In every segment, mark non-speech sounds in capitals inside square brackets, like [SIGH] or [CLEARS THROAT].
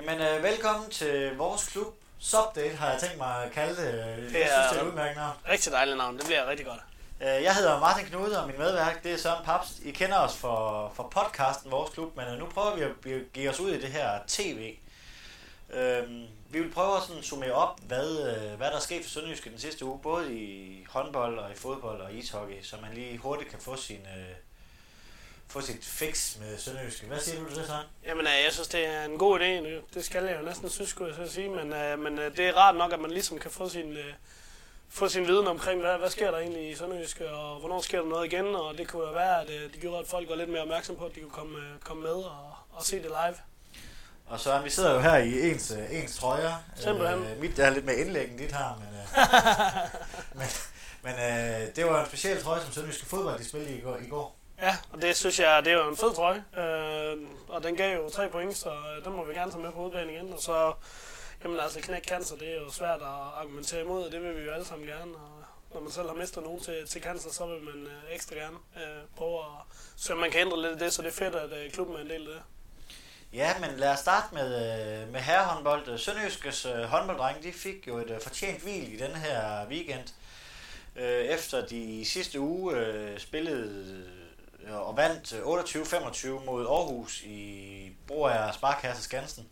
Jamen, øh, velkommen til vores klub. Subdate har jeg tænkt mig at kalde det. Jeg Det synes, er- det er et udmærket navn. Rigtig dejligt navn, det bliver rigtig godt. Øh, Jeg hedder Martin Knude, og min medværk det er Søren Papst. I kender os for, for podcasten Vores Klub, men øh, nu prøver vi at give os ud i det her tv. Øhm, vi vil prøve at sådan summere op, hvad, øh, hvad der er sket for Sønderjyske den sidste uge, både i håndbold og i fodbold og ishockey, så man lige hurtigt kan få sin... Få sit fix med Sønderjyske. Hvad siger du til det, Søren? Jamen, øh, jeg synes, det er en god idé. Det- Det skal jeg jo næsten synes, skulle jeg så sige. Men, øh, men øh, det er rart nok, at man ligesom kan få sin, øh, få sin viden omkring, hvad, hvad sker der egentlig i Sønderjyske, og hvornår sker der noget igen. Og det kunne jo være, at øh, det gjorde, at folk var lidt mere opmærksom på, at de kunne komme, øh, komme med og, og se det live. Og så vi sidder jo her i ens, ens trøjer. Simpelthen. Øh, mit er lidt mere indlæg end dit her, men, øh, [LAUGHS] men, men øh, det var en speciel trøje, som Sønderjyske fodbold de spillede i går. I går. Ja, og det synes jeg, det er jo en fed trøje. Øh, og den gav jo tre point, så øh, den må vi gerne tage med på hovedbanen igen. Og så, jamen altså, knæk cancer, det er jo svært at argumentere imod, og det vil vi jo alle sammen gerne. Og når man selv har mistet nogen til, til cancer, så vil man øh, ekstra gerne øh, prøve at så man kan ændre lidt af det, så det er fedt, at øh, klubben er en del af det. Ja, men lad os starte med, øh, med herrehåndbold. Sønderjyskes øh, håndbolddrenge, de fik jo et øh, fortjent hvil i den her weekend. Øh, efter de i sidste uge øh, spillede øh, og vandt øh, 28-25 mod Aarhus i Broager Sparkasse Skansen.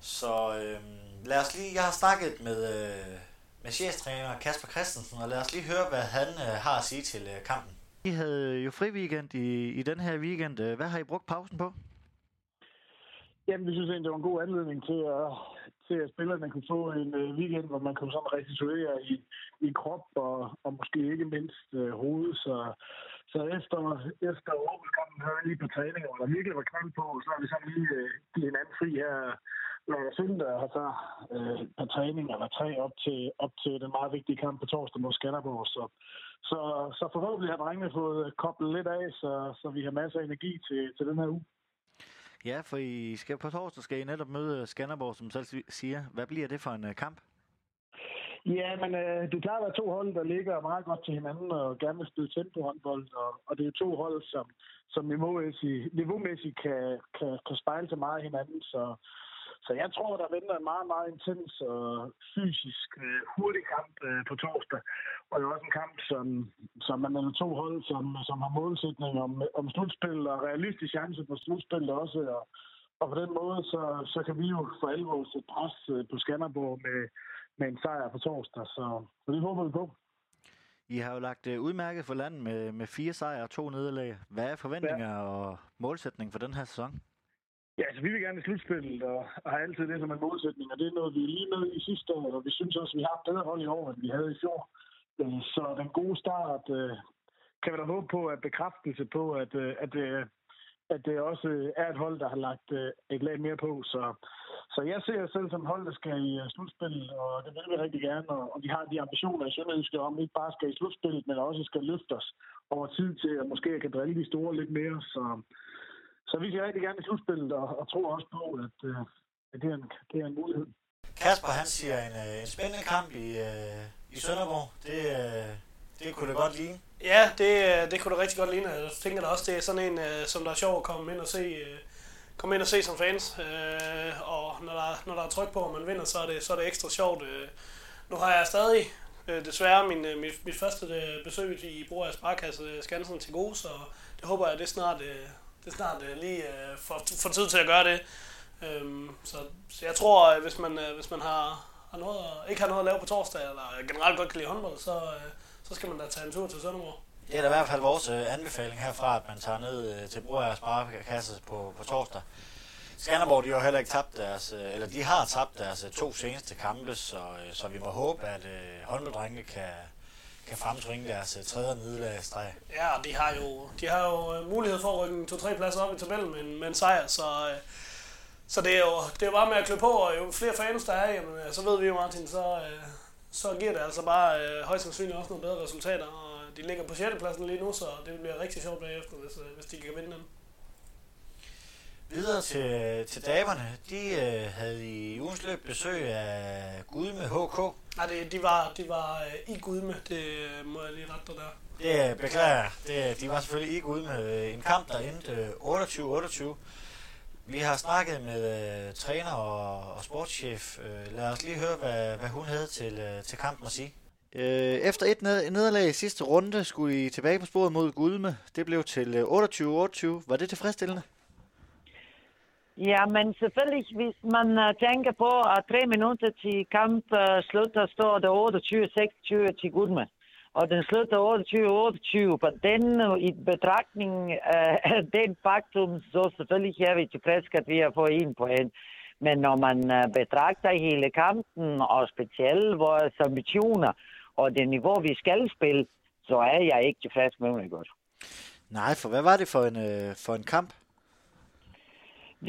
Så øh, lad os lige, jeg har snakket med, øh, med cheftræner Kasper Christensen, og lad os lige høre, hvad han øh, har at sige til øh, kampen. I havde jo fri weekend i, i den her weekend. Hvad har I brugt pausen på? Jamen, vi synes egentlig, det var en god anledning til at, til at spillerne kunne få en øh, weekend, hvor man kunne sådan restituere i, i krop og, og måske ikke mindst øh, hoved. Så, så efter, efter Aarhus-kampen havde vi lige på træning, hvor der virkelig var knald på, så har vi sådan lige øh, givet en anden fri her lørdag søndag, og så øh, et par træninger eller tre op til, op til den meget vigtige kamp på torsdag mod Skanderborg. Så, så, så forhåbentlig har drengene fået øh, koblet lidt af, så, så vi har masser af energi til, til den her uge. Ja, for I skal på torsdag skal I netop møde Skanderborg, som selv siger. Hvad bliver det for en øh, kamp? Ja, men øh, det er klart, at der er to hold, der ligger meget godt til hinanden og gerne vil spille tempo-håndbold, og, og det er to hold, som, som niveaumæssigt, niveaumæssigt kan, kan, kan spejle sig meget hinanden. Så, så jeg tror, der venter en meget, meget intens og fysisk øh, hurtig kamp øh, på torsdag. Og det er også en kamp, som, som man er to hold, som, som har målsætning om, om slutspil og realistisk chance på slutspil også. Og, og på den måde, så, så kan vi jo for alvor sætte pres øh, på Skanderborg med, med en sejr på torsdag. Så, så det håber vi på. I har jo lagt uh, udmærket for landet med, med fire sejre og to nederlag. Hvad er forventninger ja. og målsætning for den her sæson? Ja, altså vi vil gerne i slutspillet og, og har altid det som en målsætning, og det er noget, vi er lige med i sidste år, og vi synes også, at vi har et bedre hold i år, end vi havde i fjor. Øh, Så den gode start øh, kan vi da håbe på at bekræftelse på, at, øh, at, øh, at det også er et hold, der har lagt øh, et lag mere på. Så, så jeg ser os selv som hold, der skal i øh, slutspillet, og det vil vi rigtig gerne, og, vi har de ambitioner i Sønderjyske om, ikke bare skal i slutspillet, men også skal løfte os over tid til, at måske kan drille de store lidt mere. Så, så vi skal rigtig gerne i slutspillet, og, og tror også på, at, øh, at det, er en, det er en mulighed. Kasper, han siger en, øh, en spændende kamp i, i Sønderborg. Det, det kunne det godt ligne. Ja, det, det kunne da rigtig godt ligne. Jeg tænker da også, det er sådan en, som der er sjov at komme ind og se, øh, komme ind og se som fans. Øh, og når der, når der er tryk på, og man vinder, så er det, så er det ekstra sjovt. Øh, nu har jeg stadig øh, desværre min, øh, mit, mit første øh, besøg i Broager Sparkasse øh, Skansen til gode, så det håber jeg, det snart, øh, det snart øh, lige øh, får, får tid til at gøre det. Øh, så, så jeg tror, at hvis man, øh, hvis man har, har noget, ikke har noget at lave på torsdag, eller generelt godt kan lide håndbold, så, øh, så skal man da tage en tur til Sønderborg. Det er da i hvert fald vores øh, anbefaling herfra, at man tager ned øh, til Broager Sparekasse på, på torsdag. Skanderborg, de har heller ikke tabt deres, øh, eller de har tabt deres øh, to seneste kampe, så, øh, så vi må håbe, at øh, håndbolddrengene kan, kan fremtvinge deres øh, tredje nederlag. Ja, og de har jo, de har jo øh, mulighed for at rykke to-tre pladser op i tabellen med en, med en sejr, så, øh, så det, er jo, det er jo bare med at klø på, og jo flere fans der er, jamen, øh, så ved vi jo, Martin, så, øh, så giver det altså bare øh, højst sandsynligt også nogle bedre resultater, og de ligger på 6. pladsen lige nu, så det bliver rigtig sjovt bagefter, hvis, øh, hvis de kan vinde den. Videre til, til damerne, de øh, havde i ugens løb besøg af Gudme HK. Nej, det, de var, de var øh, i Gudme, det øh, må jeg lige rette dig der. Det øh, beklager jeg. Det, de var selvfølgelig med øh, en kamp, der endte øh, 28-28. Vi har snakket med uh, træner og, og sportschef. Uh, lad os lige høre, hvad, hvad hun havde til, uh, til kampen at sige. Øh, efter et ned- nederlag i sidste runde skulle I tilbage på sporet mod Gudme. Det blev til øh, 28-28. Var det tilfredsstillende? Ja, men selvfølgelig, hvis man uh, tænker på, at tre minutter til kamp uh, slutter, står det 28-26 til Gudme. Og den slutter 28-28. På den i betragtning uh, den faktum, så selvfølgelig er vi tilfredse, at vi har fået en point. Men når man uh, betragter hele kampen, og specielt vores ambitioner, og det niveau, vi skal spille, så er jeg ikke tilfreds med det godt. Nej, for hvad var det for en, uh, for en kamp?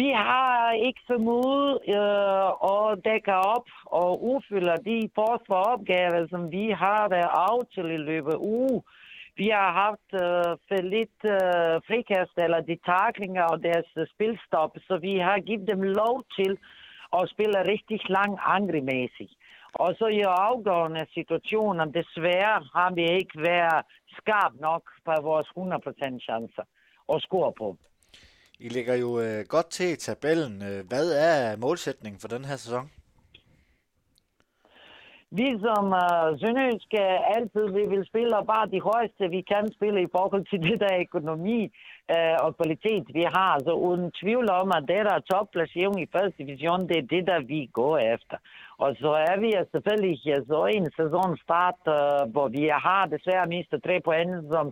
Vi har ikke formået øh, at dække op og udfylde de forsvaropgaver, som vi har været af til i løbet af uge. Vi har haft øh, for lidt øh, frikast eller de taklinger og deres øh, spilstop, så vi har givet dem lov til at spille rigtig lang angrimæssigt. Og så i afgørende situationer, desværre har vi ikke været skarp nok på vores 100% chancer at score på. I ligger jo øh, godt til i tabellen. Øh, hvad er målsætningen for den her sæson? Øh, vi som uh, Sønderjyske øh, altid vi vil spille bare de højeste, vi kan spille i forhold til det der økonomi øh, og kvalitet, vi har. Så uden tvivl om, at det der topplacering i første division, det er det, der vi går efter. Og så er vi altså, selvfølgelig så altså, en sæsonstart, øh, hvor vi har desværre mistet tre point, som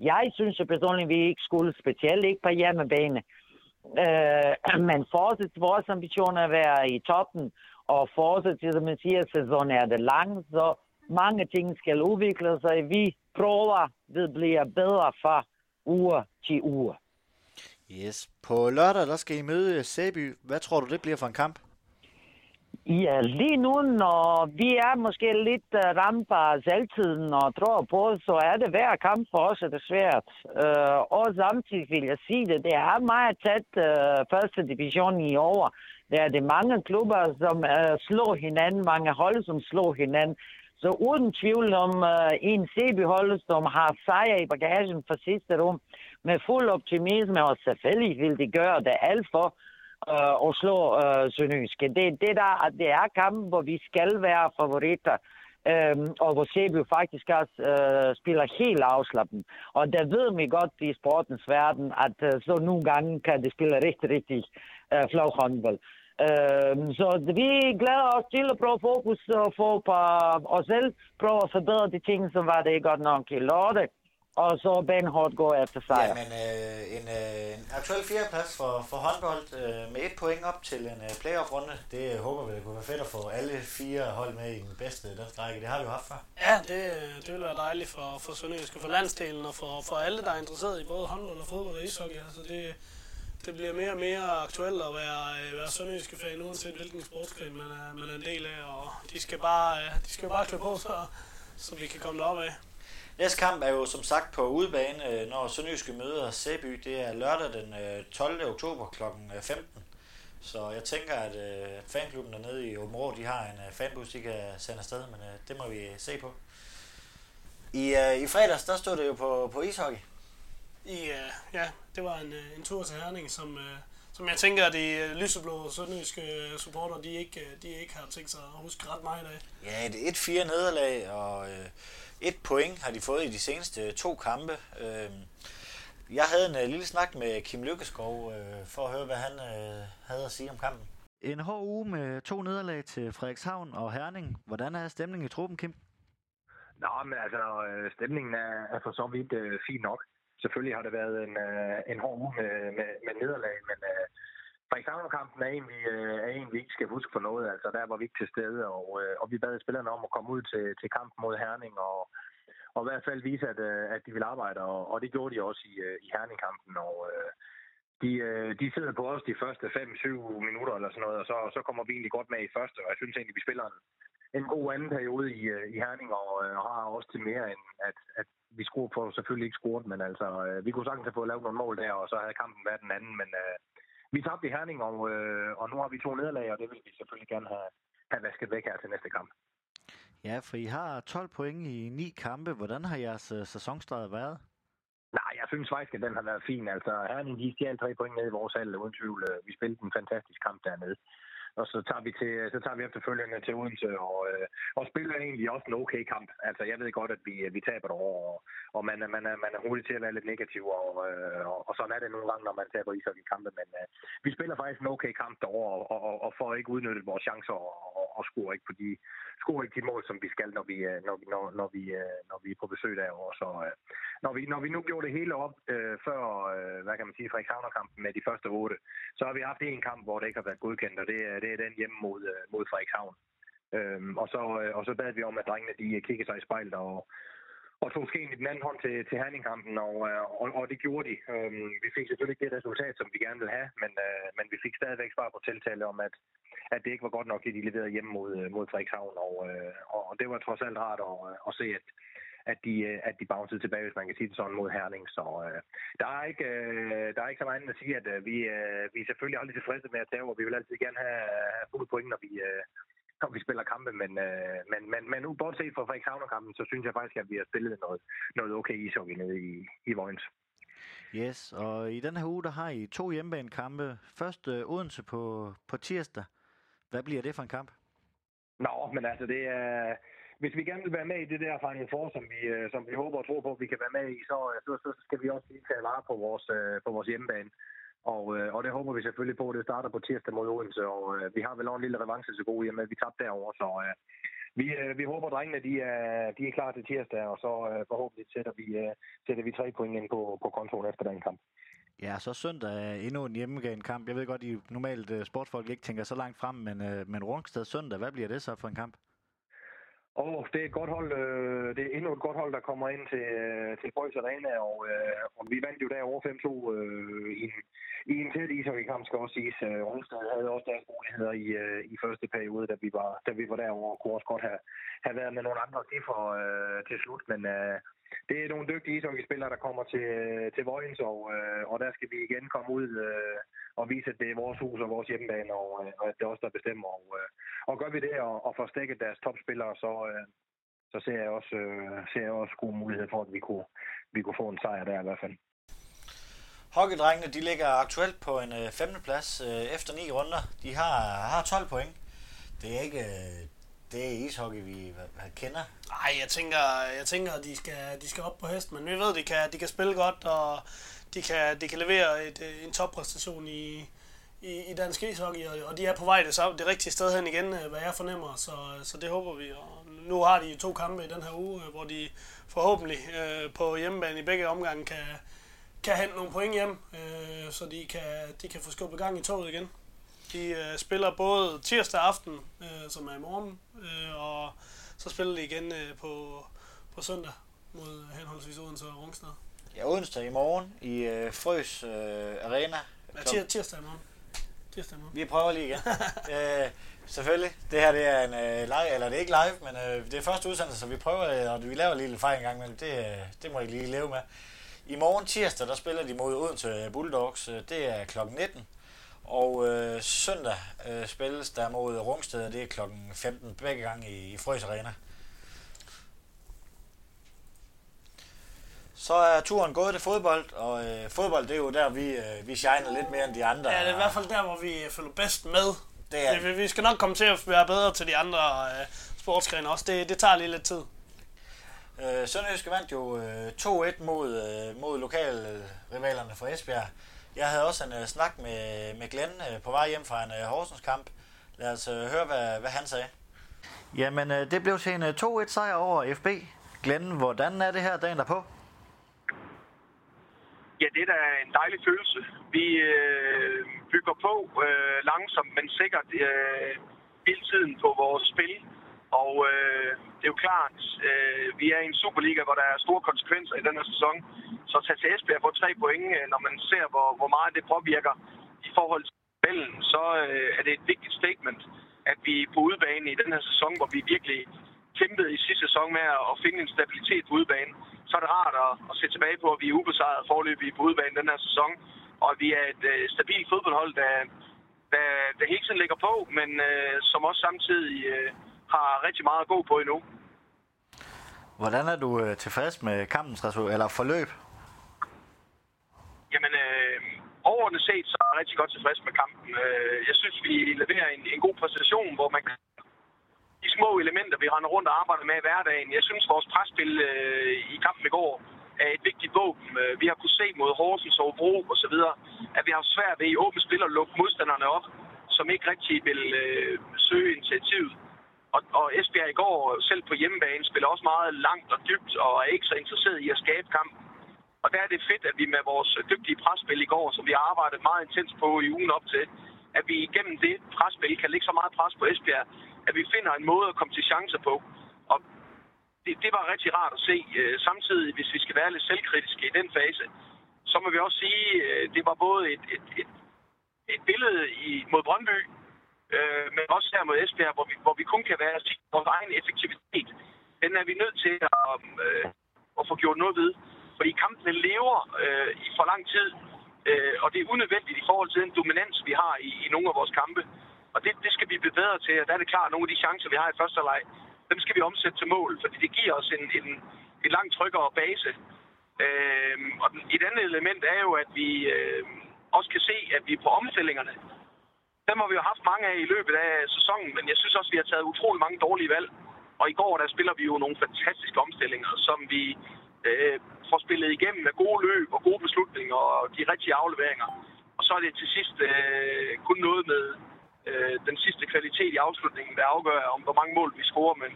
jeg synes personligt, vi ikke skulle, specielt ikke på hjemmebane. Øh, [CLEARS THROAT] men fortsat vores ambition at være i toppen, og fortsat, som man siger, sæsonen er det lang, så mange ting skal udvikle sig. Vi prøver, det bliver bedre fra uge til uge. Yes. På lørdag, der skal I møde Sæby. Hvad tror du, det bliver for en kamp? Ja, lige nu, når vi er måske lidt uh, ramt af selvtiden og tror på, så er det hver kamp for os, er det svært. Uh, og samtidig vil jeg sige det, det er meget tæt uh, første division i år. Der er det mange klubber, som uh, slår hinanden, mange hold, som slår hinanden. Så uden tvivl om uh, en CB-hold, som har sejr i bagagen for sidste rum, med fuld optimisme, og selvfølgelig vil de gøre det alt for, øh, at slå øh, Sønderjyske. Det, det, der, det er kampen, hvor vi skal være favoritter. Øhm, og hvor CB faktisk også øh, spiller helt afslappet. Og der ved vi godt i sportens verden, at øh, så nogle gange kan det spille rigtig, rigtig øh, flot håndbold. Øhm, så vi glæder os til at prøve fokus og få på os selv, prøve at forbedre de ting, som var det godt nok i lørdag og så benhårdt gå efter sejr. Ja, men øh, en, øh, en aktuel fjerdeplads for, for håndbold øh, med et point op til en øh, playoff-runde, det øh, håber vi, det kunne være fedt at få alle fire hold med i den bedste danske række. Det har vi jo haft før. Ja, det, det vil være dejligt for, for Sønderjyske, for landsdelen og for, for alle, der er interesseret i både håndbold og fodbold og ishockey. Altså det, det bliver mere og mere aktuelt at være, øh, være Sønderjyske fan, uanset hvilken sportsgren man er, man er en del af. Og de skal bare, øh, de skal bare klø på, så, så vi kan komme derop af. Næste kamp er jo som sagt på udebane, øh, når Sønderjyske møder Sæby. Det er lørdag den øh, 12. Oktober kl. 15. Øh, så jeg tænker, at fanklubben dernede i Åben de har en fanbus, de kan sende afsted, men det må vi se på. I, i fredags, der stod det jo på, på ishockey. I, ja, det var en, en tur til Herning, som, som jeg tænker, at de lyseblå sønderjyske supporter, de ikke, de ikke har tænkt sig at huske ret meget af. Ja, det er et fire nederlag, og øh, et point har de fået i de seneste to kampe. Øh, jeg havde en øh, lille snak med Kim Lykkeskov øh, for at høre, hvad han øh, havde at sige om kampen. En hård uge med to nederlag til Frederikshavn og Herning. Hvordan er stemningen i truppen, Kim? Nå, men altså, øh, stemningen er, er for så vidt øh, fin nok. Selvfølgelig har det været en, øh, en hård uge med, med, med nederlag, men øh, Frederikshavn-kampen er en, vi, øh, er en, vi ikke skal huske for noget. Altså, der var vi ikke til stede, og, øh, og vi bad spillerne om at komme ud til, til kampen mod Herning, og, og i hvert fald vise, at, øh, at de vil arbejde, og, og det gjorde de også i, øh, i Herning-kampen. Og, øh, de, øh, de sidder på os de første 5-7 minutter eller sådan noget, og så, så kommer vi egentlig godt med i første, og jeg synes egentlig, vi spiller en, en god anden periode i, i Herning, og, og har også til mere end, at, at vi scorer på selvfølgelig ikke scoret, men altså, vi kunne sagtens have fået lavet nogle mål der, og så havde kampen været den anden, men uh, vi tabte i Herning, og, øh, og nu har vi to nederlag, og det vil vi selvfølgelig gerne have, have vasket væk her til næste kamp. Ja, for I har 12 point i ni kampe. Hvordan har jeres sæsonstart været? Nej, jeg synes faktisk, at den har været fin. Altså, Herning, de stjal tre point ned i vores hal, uden tvivl. Vi spillede en fantastisk kamp dernede og så tager vi til, så tager vi efterfølgende til Odense og, øh, og spiller egentlig også en okay kamp. Altså, jeg ved godt, at vi, vi taber det over, og, og man, man, man er hurtig til at være lidt negativ, og, øh, og, og sådan er det nogle gange, når man taber ishockey-kampe, men øh, vi spiller faktisk en okay kamp derovre, og, og, og får ikke udnyttet vores chancer, og, og, og scorer ikke på de, scorer ikke de mål, som vi skal, når vi, øh, når, når, når, vi, øh, når vi er på besøg derovre. Så øh, når, vi, når vi nu gjorde det hele op øh, før, øh, hvad kan man sige, Frederikshavner-kampen med de første otte, så har vi haft en kamp, hvor det ikke har været godkendt, og det, det er den hjemme mod, mod Frederikshavn. Øhm, og, så, og så bad vi om, at drengene de kiggede sig i spejlet og, og tog skeen i den anden hånd til, til Herningkampen, og, og, og det gjorde de. Øhm, vi fik selvfølgelig ikke det resultat, som vi gerne ville have, men, øh, men vi fik stadigvæk svar på tiltale om, at, at det ikke var godt nok, det de leverede hjemme mod, øh, mod Frederikshavn, øh, og, og det var trods alt rart at, øh, at se, at, at de, at de bouncede tilbage, hvis man kan sige det sådan, mod Herning. Så øh, der, er ikke, øh, der er ikke så meget andet at sige, at øh, vi, øh, vi er selvfølgelig aldrig tilfredse med at tage, og vi vil altid gerne have, have fuldt point, når vi, øh, når vi spiller kampe, men, øh, men, men, men nu bortset fra Frederikshavn-kampen, så synes jeg faktisk, at vi har spillet noget, noget okay ishockey nede i, i Vojens. Yes, og i den her uge, der har I to hjemmebanekampe. Først øh, Odense på, på tirsdag. Hvad bliver det for en kamp? Nå, men altså det er hvis vi gerne vil være med i det der Final Four, som vi, øh, som vi håber og tror på, at vi kan være med i, så, øh, så, så skal vi også lige tage vare på vores, øh, på vores hjemmebane. Og, og det håber vi selvfølgelig på. Det starter på tirsdag mod Odense, og vi har vel også en lille revanche til gode hjemme, at vi tabte derovre. Så vi, vi håber, at drengene de er, de er klar til tirsdag, og så forhåbentlig sætter vi, sætter vi tre point ind på, på kontoen efter den kamp. Ja, så søndag er endnu en kamp. Jeg ved godt, I normalt øh, sportfolk ikke tænker så langt frem, men, øh, men Rungsted søndag, hvad bliver det så for en kamp? Og det er et godt hold, øh, det er endnu et godt hold, der kommer ind til, øh, til Brøs Arena, og, øh, og vi vandt jo der over 5-2 øh, i, i en tæt ishockeykamp, skal også siges. Øh, Rungsted havde også deres muligheder i, øh, i første periode, da vi var, da vi var derovre, og kunne også godt have, have været med nogle andre for øh, til slut, men øh, det er nogle dygtige ishockeyspillere, der kommer til, til Vojens, og, øh, og der skal vi igen komme ud øh, og vise, at det er vores hus og vores hjemmebane, og, øh, og at det er os, der bestemmer. Og, øh, og gør vi det og, og får stækket deres topspillere, så, øh, så ser jeg også, øh, ser jeg også gode muligheder for, at vi kunne, vi kunne få en sejr der i hvert fald. Hockeydrengene de ligger aktuelt på en øh, femteplads øh, efter ni runder. De har, har 12 point. Det er ikke, øh, det er ishockey, vi kender. Nej, jeg tænker, jeg tænker at de skal, de skal op på hest, men vi ved, de kan, de kan spille godt, og de kan, de kan levere et, øh, en toppræstation i, i, i dansk ishockey, og, og de er på vej det, det rigtige sted hen igen, øh, hvad jeg fornemmer, så, så det håber vi. Og nu har de to kampe i den her uge, øh, hvor de forhåbentlig øh, på hjemmebane i begge omgange kan, kan hente nogle point hjem, øh, så de kan, de kan få skubbet gang i toget igen. De øh, spiller både tirsdag aften, øh, som er i morgen, øh, og så spiller de igen øh, på, på søndag mod henholdsvis Odense og Rungsted. Ja, Odense i morgen i øh, Frøs øh, Arena. Ja, tir- tirsdag i morgen. Tirsdag i morgen. Vi prøver lige igen. [LAUGHS] øh, selvfølgelig. Det her det er en øh, live, eller det er ikke live, men øh, det er første udsendelse, så vi prøver, øh, og vi laver lige lidt fejl en gang imellem. Det, øh, det må I lige leve med. I morgen tirsdag, der spiller de mod Odense Bulldogs. Det er kl. 19. Og øh, søndag øh, spilles der mod Rungsted, det er kl. 15 begge gange i, i Frøs Arena. Så er turen gået til fodbold, og øh, fodbold det er jo der, vi, øh, vi shiner lidt mere end de andre. Ja, det er i hvert fald der, hvor vi følger bedst med. Det er. Vi, vi skal nok komme til at være bedre til de andre øh, sportsgrene også. Det, det tager lige lidt tid. Øh, Sønderjyske vandt jo øh, 2-1 mod, øh, mod lokalrivalerne fra Esbjerg. Jeg havde også en uh, snak med, med Glenn uh, på vej hjem fra en uh, Horsens kamp. Lad os uh, høre, hvad, hvad han sagde. Jamen, uh, det blev til en uh, 2-1 sejr over FB. Glenn, hvordan er det her dagen derpå? Ja, det er da en dejlig følelse. Vi øh, bygger på øh, langsomt, men sikkert øh, hele tiden på vores spil. Og øh, det er jo klart, øh, vi er i en Superliga, hvor der er store konsekvenser i den her sæson. Så at tage til Esbjerg på tre point, øh, når man ser, hvor, hvor meget det påvirker i forhold til spillet, så øh, er det et vigtigt statement, at vi på udebane i den her sæson, hvor vi virkelig kæmpede i sidste sæson med at finde en stabilitet på udebane, så er det rart at, at se tilbage på, at vi er ubesejret forløbig på udebane den her sæson, og at vi er et øh, stabilt fodboldhold, der, der, der hele tiden ligger på, men øh, som også samtidig øh, har rigtig meget at gå på endnu. Hvordan er du øh, tilfreds med kampens resultat, eller forløb? overordnet set, så er jeg rigtig godt tilfreds med kampen. Øh, jeg synes, vi leverer en, en god præstation, hvor man de små elementer, vi render rundt og arbejder med i hverdagen. Jeg synes, vores presspil øh, i kampen i går er et vigtigt våben. Øh, vi har kunnet se mod Horsens og Bro og så videre, at vi har svært ved i åbent spil at lukke modstanderne op, som ikke rigtig vil øh, søge initiativet. Og, og Esbjerg i går, selv på hjemmebane, spiller også meget langt og dybt og er ikke så interesseret i at skabe kamp. Og der er det fedt, at vi med vores dygtige presspil i går, som vi har arbejdet meget intens på i ugen op til, at vi igennem det presspil kan lægge så meget pres på Esbjerg, at vi finder en måde at komme til chancer på. Og det, det var rigtig rart at se. Øh, samtidig, hvis vi skal være lidt selvkritiske i den fase, så må vi også sige, at det var både et, et, et, et billede i, mod Brøndby, øh, men også her mod Esbjerg, hvor vi, hvor vi kun kan være vores egen effektivitet. Den er vi nødt til at, øh, at få gjort noget ved. Fordi kampene lever øh, i for lang tid, øh, og det er unødvendigt i forhold til den dominans, vi har i, i nogle af vores kampe. Og det, det skal vi blive bedre til, og der er det klart, at nogle af de chancer, vi har i første leg, dem skal vi omsætte til mål, fordi det giver os en, en, en langt tryggere base. Øh, og den, et andet element er jo, at vi øh, også kan se, at vi på omstillingerne, dem har vi jo haft mange af i løbet af sæsonen, men jeg synes også, vi har taget utrolig mange dårlige valg. Og i går, der spiller vi jo nogle fantastiske omstillinger, som vi øh, får spillet igennem med gode løb og gode beslutninger og de rigtige afleveringer. Og så er det til sidst øh, kun noget med øh, den sidste kvalitet i afslutningen, der afgør, om hvor mange mål vi scorer. Men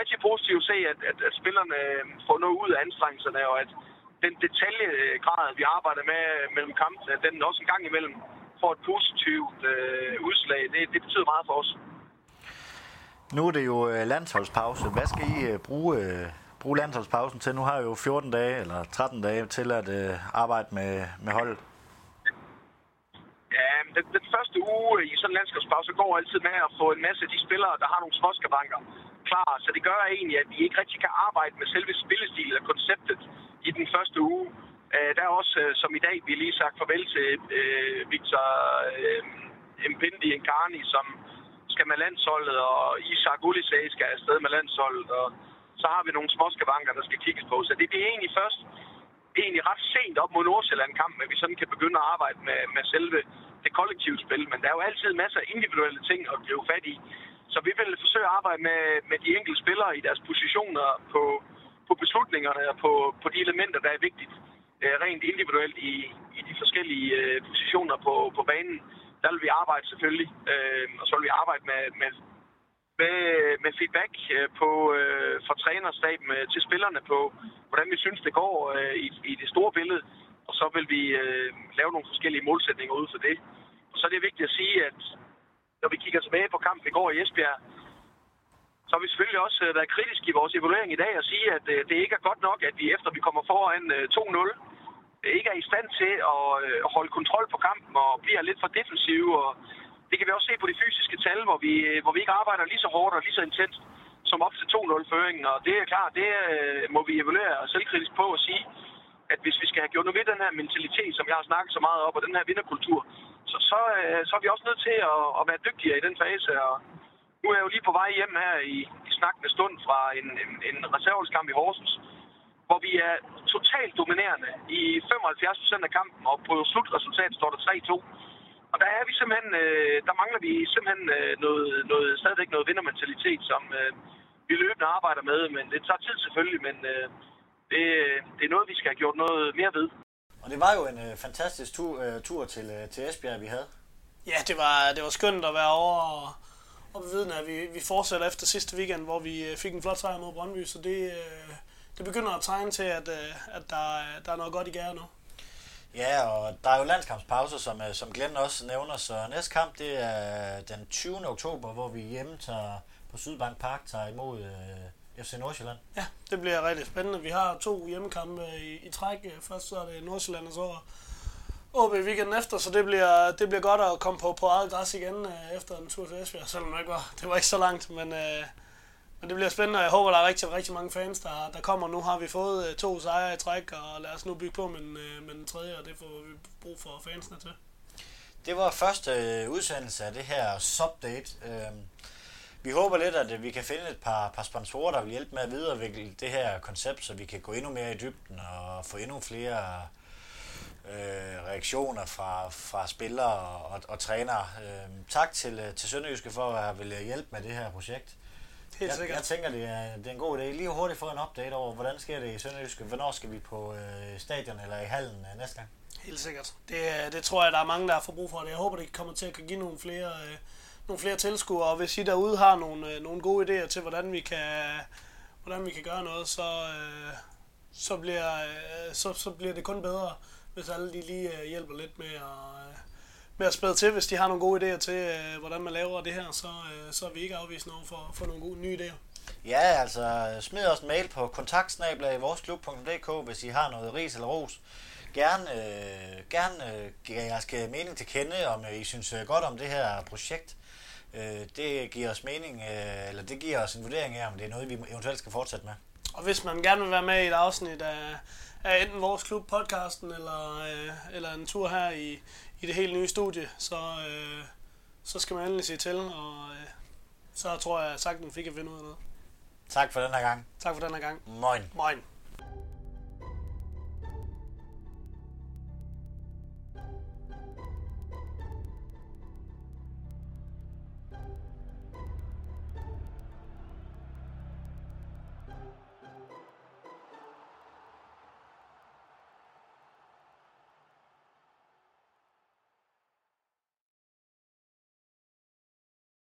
rigtig positivt at se, at, at, at spillerne øh, får noget ud af anstrengelserne, og at den detaljegrad, vi arbejder med øh, mellem kampene, den også en gang imellem får et positivt øh, udslag. Det, det betyder meget for os. Nu er det jo øh, landsholdspause. Hvad skal I øh, bruge, øh, bruge landsholdspausen til? Nu har jeg jo 14 dage eller 13 dage til at øh, arbejde med, med holdet. Ja, den, den første uge i sådan en landskabspause går altid med at få en masse af de spillere, der har nogle småskabanker klar. Så det gør egentlig, at vi ikke rigtig kan arbejde med selve spillestilen og konceptet i den første uge. Øh, der er også, øh, som i dag, vi lige sagt farvel til øh, Victor øh, Mpindi Nkarni, som skal med landsholdet, og Isak Ulisag skal afsted med landsholdet, og så har vi nogle småskavanker, der skal kigges på. Så det bliver egentlig først egentlig ret sent op mod Nordsjælland-kampen, at vi sådan kan begynde at arbejde med, med selve det kollektive spil. Men der er jo altid masser af individuelle ting at blive fat i. Så vi vil forsøge at arbejde med, med de enkelte spillere i deres positioner på, på beslutningerne og på, på de elementer, der er vigtigt øh, rent individuelt i, i de forskellige øh, positioner på, på banen. Der vil vi arbejde selvfølgelig, øh, og så vil vi arbejde med, med, med, med feedback øh, på, øh, fra trænerstaben øh, til spillerne på, hvordan vi synes, det går øh, i, i det store billede. Og så vil vi øh, lave nogle forskellige målsætninger ud for det. Og så er det vigtigt at sige, at når vi kigger tilbage på kampen i går i Esbjerg, så har vi selvfølgelig også øh, været kritiske i vores evaluering i dag og sige, at øh, det ikke er godt nok, at vi efter vi kommer foran øh, 2-0, ikke er i stand til at øh, holde kontrol på kampen og bliver lidt for defensive. Og det kan vi også se på de fysiske tal, hvor vi, øh, hvor vi ikke arbejder lige så hårdt og lige så intenst som op til 2-0-føringen. Og det er klart, det øh, må vi evaluere selvkritisk på og sige, at hvis vi skal have gjort noget ved den her mentalitet, som jeg har snakket så meget op, og den her vinderkultur, så, så, så er vi også nødt til at, at være dygtigere i den fase. Og nu er jeg jo lige på vej hjem her i, i snakkende stund fra en, en, en reservelskamp i Horsens, hvor vi er totalt dominerende i 75 procent af kampen, og på slutresultatet står der 3-2. Og der er vi simpelthen, øh, der mangler vi simpelthen øh, noget, noget, stadigvæk noget vindermentalitet, som øh, vi løbende arbejder med, men det tager tid selvfølgelig, men øh, det, det er noget, vi skal have gjort noget mere ved. Og det var jo en øh, fantastisk tur, øh, tur til, øh, til Esbjerg, vi havde. Ja, det var, det var skønt at være over og, og bevidne, at vi, vi fortsætter efter sidste weekend, hvor vi øh, fik en flot sejr mod Brøndby, så det, øh, det begynder at tegne til, at, øh, at der, der er noget godt i gære nu. Ja, og der er jo landskampspause, som, øh, som Glenn også nævner, så næste kamp det er den 20. oktober, hvor vi hjemme tager på Sydbank Park tager imod øh, FC Nordsjælland. Ja, det bliver rigtig spændende. Vi har to hjemmekampe i, i træk. Først så er det Nordsjælland, og så OB weekenden efter, så det bliver, det bliver godt at komme på, på eget græs igen øh, efter en tur til Esbjerg, selvom det ikke var, det var ikke så langt, men, øh, men det bliver spændende, og jeg håber, der er rigtig, rigtig mange fans, der, der kommer. Nu har vi fået øh, to sejre i træk, og lad os nu bygge på med, den, øh, med den tredje, og det får vi brug for fansene til. Det var første øh, udsendelse af det her subdate. Øhm, vi håber lidt, at vi kan finde et par, par sponsorer, der vil hjælpe med at videreudvikle det her koncept, så vi kan gå endnu mere i dybden og få endnu flere øh, reaktioner fra, fra spillere og, og trænere. Øh, tak til, til Sønderjyske for at ville hjælpe med det her projekt. Helt Jeg, sikkert. jeg tænker, det er, det er en god idé. Lige hurtigt få en update over, hvordan sker det i Sønderjyske? Hvornår skal vi på øh, stadion eller i hallen øh, næste gang? Helt sikkert. Det, øh, det tror jeg, der er mange, der får brug for det. Jeg håber, det kommer til at kunne give nogle flere, øh, nogle flere tilskuere. Og hvis I derude har nogle, øh, nogle gode idéer til, hvordan vi kan, hvordan vi kan gøre noget, så, øh, så, bliver, øh, så, så bliver det kun bedre, hvis alle de lige øh, hjælper lidt med at, øh, med at spæde til. Hvis de har nogle gode idéer til, øh, hvordan man laver det her, så, øh, så er vi ikke afvisende over for, for nogle gode nye idéer. Ja, altså smid os en mail på kontaktsnablag.voresklub.dk, hvis I har noget ris eller ros. Gerne, øh, gerne øh, giv jeres mening til kende, om øh, I synes øh, godt om det her projekt. Øh, det giver os mening, øh, eller det giver os en vurdering af, om det er noget, vi eventuelt skal fortsætte med. Og hvis man gerne vil være med i et afsnit af, af enten vores klub podcasten eller, øh, eller en tur her i, i det helt nye studie, så, øh, så skal man endelig sige til, og øh, så tror jeg sagtens fik at finde ud af noget. Tak for den her gang. Tak for den her gang. Moin. Moin.